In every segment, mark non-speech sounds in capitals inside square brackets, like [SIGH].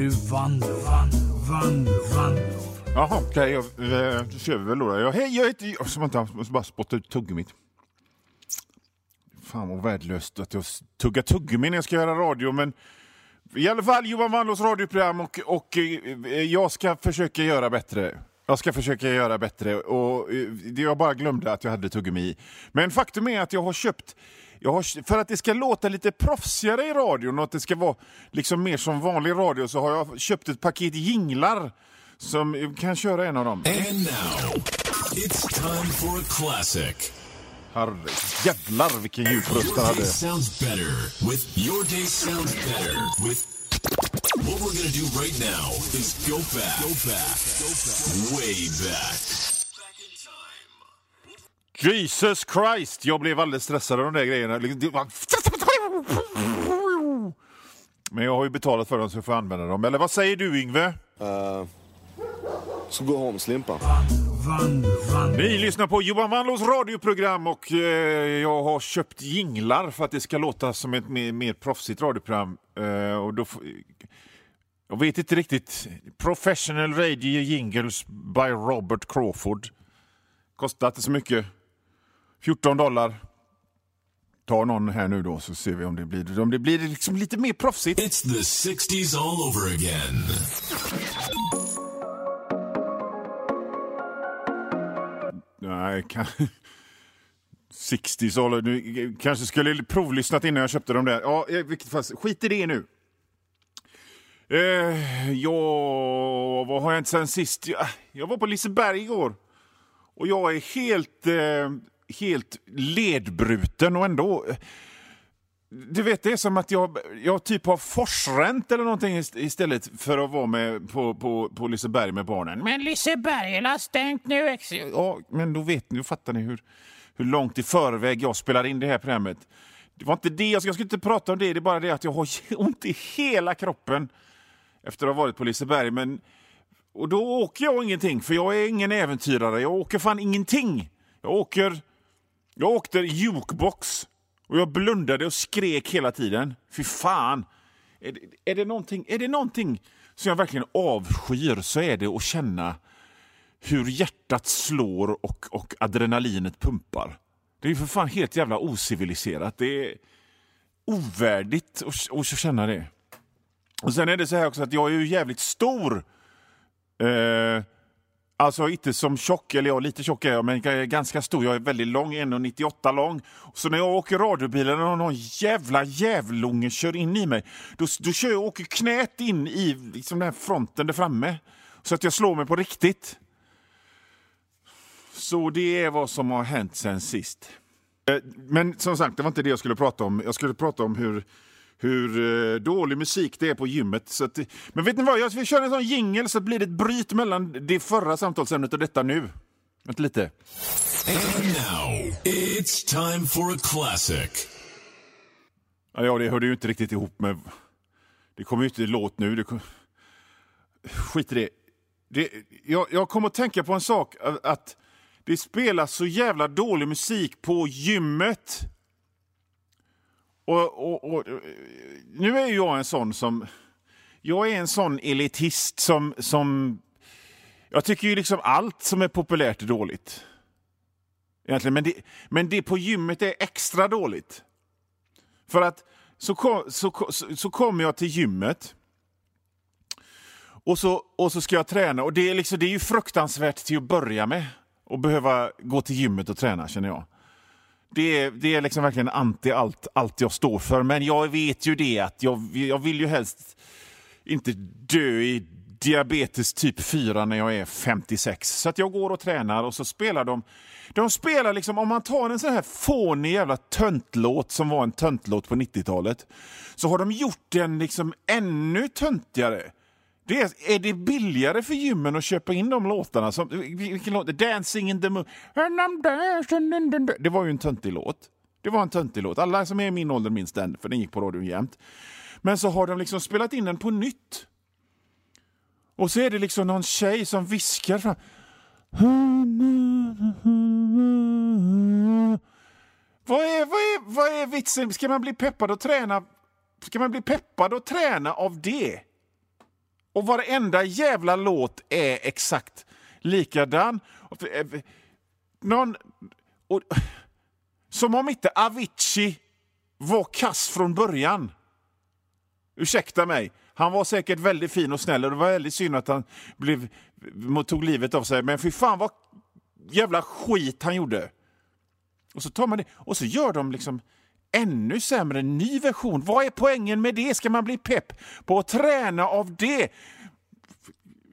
nu Vanlo, Vanlo, Vanlo, Vanlo. Jaha, okej. Okay, eh, då kör vi väl då. Jag, hej, jag heter... Jag måste bara spotta ut tuggummit. Fan vad värdelöst att jag tuggar tuggummi när jag ska göra radio, men i alla fall Johan Wandlås radioprogram och, och eh, jag ska försöka göra bättre. Jag ska försöka göra bättre och eh, jag bara glömde att jag hade tuggummi i. Men faktum är att jag har köpt jag har, för att det ska låta lite proffsigare i radion och att det ska vara liksom mer som vanlig radio så har jag köpt ett paket jinglar som kan köra en av dem. And now, it's time for a classic. Herre jävlar vilken djup röst han hade. sounds better with your day sounds better with What we're gonna do right now is go back, go back, go back, way back. Jesus Christ! Jag blev alldeles stressad av de där grejerna. Men jag har ju betalat för dem så jag får använda dem. Eller vad säger du Yngve? Uh, ska gå hem Slimpa. Ni lyssnar på Johan Wanlås radioprogram och eh, jag har köpt jinglar för att det ska låta som ett mer, mer proffsigt radioprogram. Eh, och då jag vet inte riktigt. Professional Radio Jingles by Robert Crawford. Kostar inte så mycket. 14 dollar. Ta någon här nu då så ser vi om det blir, om det blir liksom lite mer proffsigt. It's the 60s all over again. Nej, kan... [LAUGHS] 60s all over. Kanske skulle provlyssnat innan jag köpte dem där. Ja, vilket fall, skit i det nu. Eh, ja, vad har jag inte sen sist? Jag, jag var på Liseberg igår. Och jag är helt, eh, helt ledbruten och ändå... Du vet, det är som att jag, jag typ har forsränt eller någonting istället för att vara med på, på, på Liseberg med barnen. Men Liseberg har stängt nu. Ja, men då vet ni, då fattar ni hur, hur långt i förväg jag spelar in det här programmet. Det var inte det, alltså, jag ska, jag ska inte prata om det, det är bara det att jag har [LAUGHS] ont i hela kroppen efter att ha varit på Liseberg. Men, och då åker jag ingenting, för jag är ingen äventyrare. Jag åker fan ingenting. Jag åker... Jag åkte jukebox och jag blundade och skrek hela tiden. Fy fan! Är det, är det, någonting, är det någonting som jag verkligen avskyr så är det att känna hur hjärtat slår och, och adrenalinet pumpar. Det är för fan helt jävla ociviliserat. Det är ovärdigt att, att känna det. Och Sen är det så här också att jag är ju jävligt stor. Eh, alltså inte som tjock, eller jag lite tjock är jag, men jag är ganska stor. Jag är väldigt lång, 1,98 lång. Så när jag åker radiobilen och någon jävla jävlunge kör in i mig, då, då kör jag, åker knät in i liksom den här fronten där framme. Så att jag slår mig på riktigt. Så det är vad som har hänt sen sist. Eh, men som sagt, det var inte det jag skulle prata om. Jag skulle prata om hur hur eh, dålig musik det är på gymmet. Så att, men vet ni vad, jag kör en sån jingel så blir det ett bryt mellan det förra samtalsämnet och detta nu. Vänta lite. And now, it's time for a classic. Ja, det hörde ju inte riktigt ihop med... Det kommer ju inte låt nu. Det kom... Skit i det. det jag, jag kommer att tänka på en sak, att det spelas så jävla dålig musik på gymmet. Och, och, och, nu är jag en sån som... Jag är en sån elitist som... som jag tycker ju liksom allt som är populärt är dåligt. Egentligen. Men, det, men det på gymmet är extra dåligt. För att så, kom, så, så, så kommer jag till gymmet och så, och så ska jag träna. Och det är, liksom, det är ju fruktansvärt till att börja med att behöva gå till gymmet och träna, känner jag det är, det är liksom verkligen anti allt, allt jag står för. Men jag vet ju det att jag, jag vill ju helst inte dö i diabetes typ 4 när jag är 56. Så att jag går och tränar och så spelar de. De spelar liksom, om man tar en sån här fånig jävla töntlåt som var en töntlåt på 90-talet. Så har de gjort den liksom ännu töntigare. Det är, är det billigare för gymmen att köpa in de låtarna? Som, vilken låt? Dancing in the moon. Det var ju en töntig låt. Det var en töntig låt. Alla som är i min ålder minns den, för den gick på radion jämt. Men så har de liksom spelat in den på nytt. Och så är det liksom någon tjej som viskar fram. Vad är, vad, är, vad är vitsen? Ska man bli peppad och träna? Ska man bli peppad och träna av det? Och varenda jävla låt är exakt likadan. Eh, någon, och, som om inte Avicii var kass från början. Ursäkta mig. Han var säkert väldigt fin och snäll och det var väldigt synd att han blev, tog livet av sig. Men fy fan vad jävla skit han gjorde. Och så tar man det och så gör de liksom ännu sämre, ny version. Vad är poängen med det? Ska man bli pepp på att träna av det?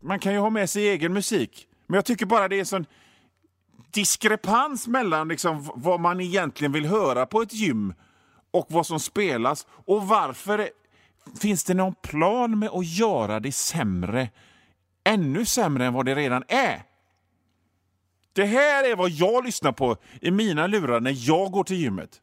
Man kan ju ha med sig egen musik, men jag tycker bara det är en sån diskrepans mellan liksom vad man egentligen vill höra på ett gym och vad som spelas. Och varför finns det någon plan med att göra det sämre? Ännu sämre än vad det redan är. Det här är vad jag lyssnar på i mina lurar när jag går till gymmet.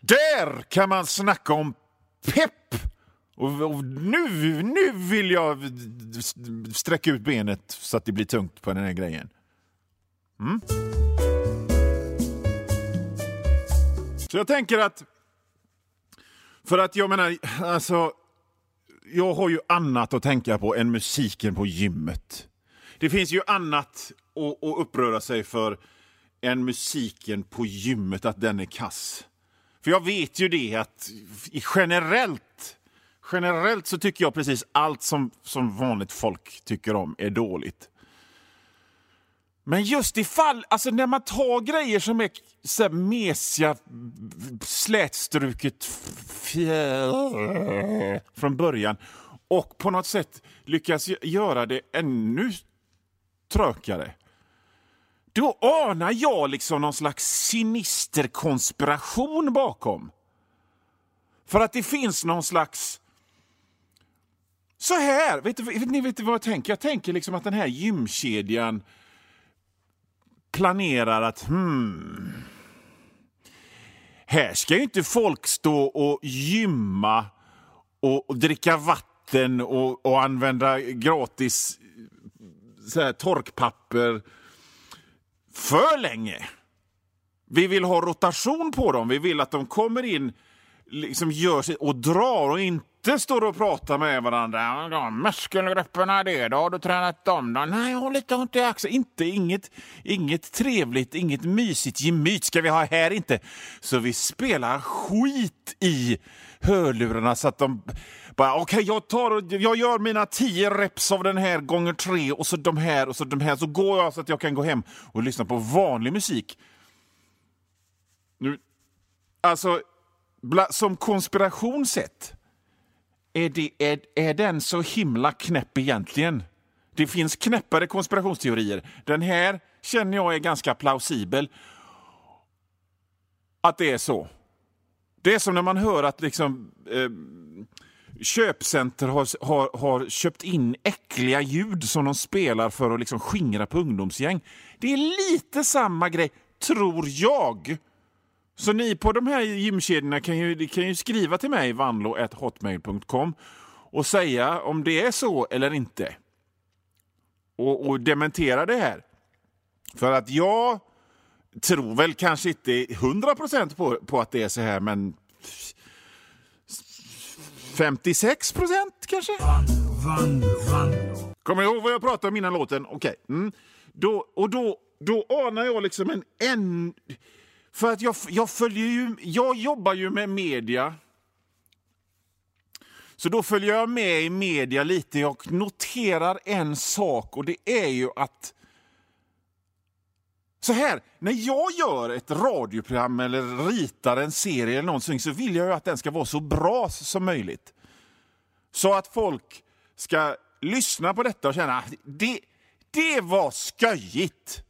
Där kan man snacka om pepp! Och, och nu, nu vill jag sträcka ut benet så att det blir tungt på den här grejen. Mm. Så jag tänker att... För att jag menar, alltså... Jag har ju annat att tänka på än musiken på gymmet. Det finns ju annat att, att uppröra sig för än musiken på gymmet, att den är kass. För jag vet ju det att generellt, generellt så tycker jag precis allt som, som vanligt folk tycker om är dåligt. Men just ifall, alltså när man tar grejer som är så här mesiga, slätstruket från början och på något sätt lyckas göra det ännu trökare. Då anar jag liksom någon slags sinister konspiration bakom. För att det finns någon slags... Så här, vet, du, vet ni vet vad jag tänker? Jag tänker liksom att den här gymkedjan planerar att hmm, här ska ju inte folk stå och gymma och, och dricka vatten och, och använda gratis så här, torkpapper för länge. Vi vill ha rotation på dem. Vi vill att de kommer in, liksom gör sig och drar och inte står och pratar med varandra. De muskelgrupperna, det då? Har du tränat dem då? Nej, jag har lite ont i axeln. Inte, inget, inget trevligt, inget mysigt gemyt ska vi ha här inte. Så vi spelar skit i hörlurarna så att de bara okej, okay, jag tar jag gör mina tio reps av den här gånger tre och så de här och så de här så går jag så att jag kan gå hem och lyssna på vanlig musik. Nu, alltså, som konspiration sett är, det, är, är den så himla knäpp egentligen? Det finns knäppare konspirationsteorier. Den här känner jag är ganska plausibel. Att det är så. Det är som när man hör att liksom, eh, köpcenter har, har, har köpt in äckliga ljud som de spelar för att liksom skingra på ungdomsgäng. Det är lite samma grej, tror jag. Så ni på de här gymkedjorna kan ju, kan ju skriva till mig, vanlo.hotmail.com och säga om det är så eller inte. Och, och dementera det här. För att jag tror väl kanske inte 100% på, på att det är så här, men 56 procent kanske? Kommer du ihåg vad jag pratade om innan låten? Okej. Okay. Mm. Då, och då, då anar jag liksom en... en för att jag, jag följer ju... Jag jobbar ju med media. Så då följer jag med i media lite. Jag noterar en sak och det är ju att så här, när jag gör ett radioprogram eller ritar en serie eller någonting så vill jag ju att den ska vara så bra som möjligt. Så att folk ska lyssna på detta och känna att det, det var sköjigt.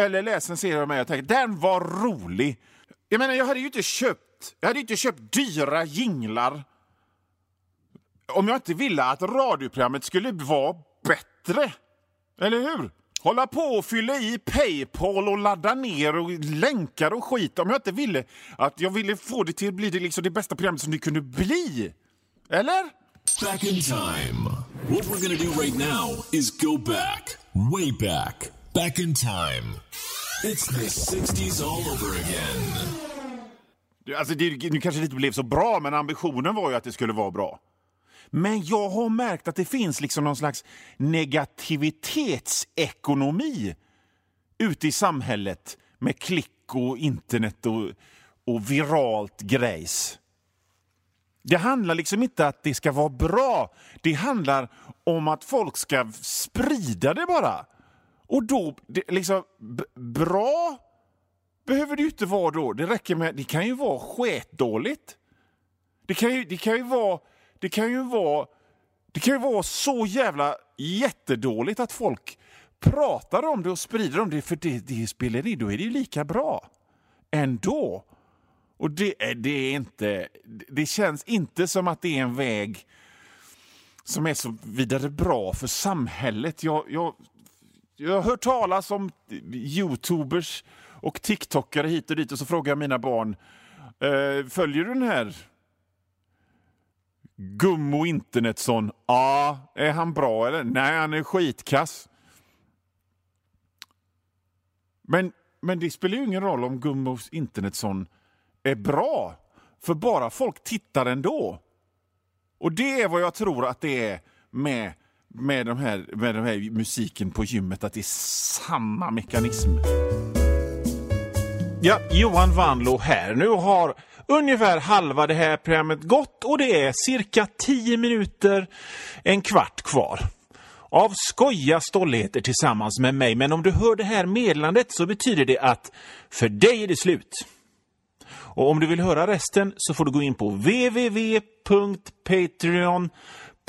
Eller läst en serie av mig och tänkt den var rolig. Jag menar, jag hade ju inte köpt, jag hade inte köpt dyra jinglar om jag inte ville att radioprogrammet skulle vara bättre. Eller hur? hålla på och fylla i Paypal och ladda ner och länkar och skit om jag inte ville att jag ville få det till att bli det, liksom det bästa programmet som det kunde bli. Eller? Back in time. What we're gonna do right now is go back, way back, back in time. It's the 60s all over again. Alltså det, nu kanske det inte blev så bra, men ambitionen var ju att det skulle vara bra. Men jag har märkt att det finns liksom någon slags negativitetsekonomi ute i samhället med klick och internet och, och viralt grejs. Det handlar liksom inte att det ska vara bra. Det handlar om att folk ska sprida det bara. Och då, det, liksom, bra behöver det ju inte vara då. Det räcker med, det kan ju vara sketdåligt. Det kan ju, det kan ju vara, det kan ju vara, det kan ju vara så jävla jättedåligt att folk pratar om det och sprider om det, för det, det spelar in, då är det ju lika bra ändå. Och det, det är inte, det känns inte som att det är en väg som är så vidare bra för samhället. Jag, jag, jag har hört talas om youtubers och tiktokare hit och dit och så frågar jag mina barn, eh, följer du den här Gummo Internetsson? Ja, är han bra eller? Nej, han är skitkass. Men, men det spelar ju ingen roll om Gummo Internetsson är bra, för bara folk tittar ändå. Och det är vad jag tror att det är med, med, de här, med den här musiken på gymmet, att det är samma mekanism. Ja, Johan Vanlo här. Nu har ungefär halva det här programmet gått och det är cirka 10 minuter, en kvart kvar av skoja stolligheter tillsammans med mig. Men om du hör det här meddelandet så betyder det att för dig är det slut. Och om du vill höra resten så får du gå in på www.patreon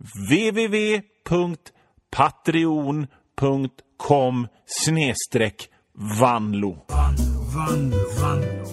www.patreon.com snedstreck vanlo. Vanlo.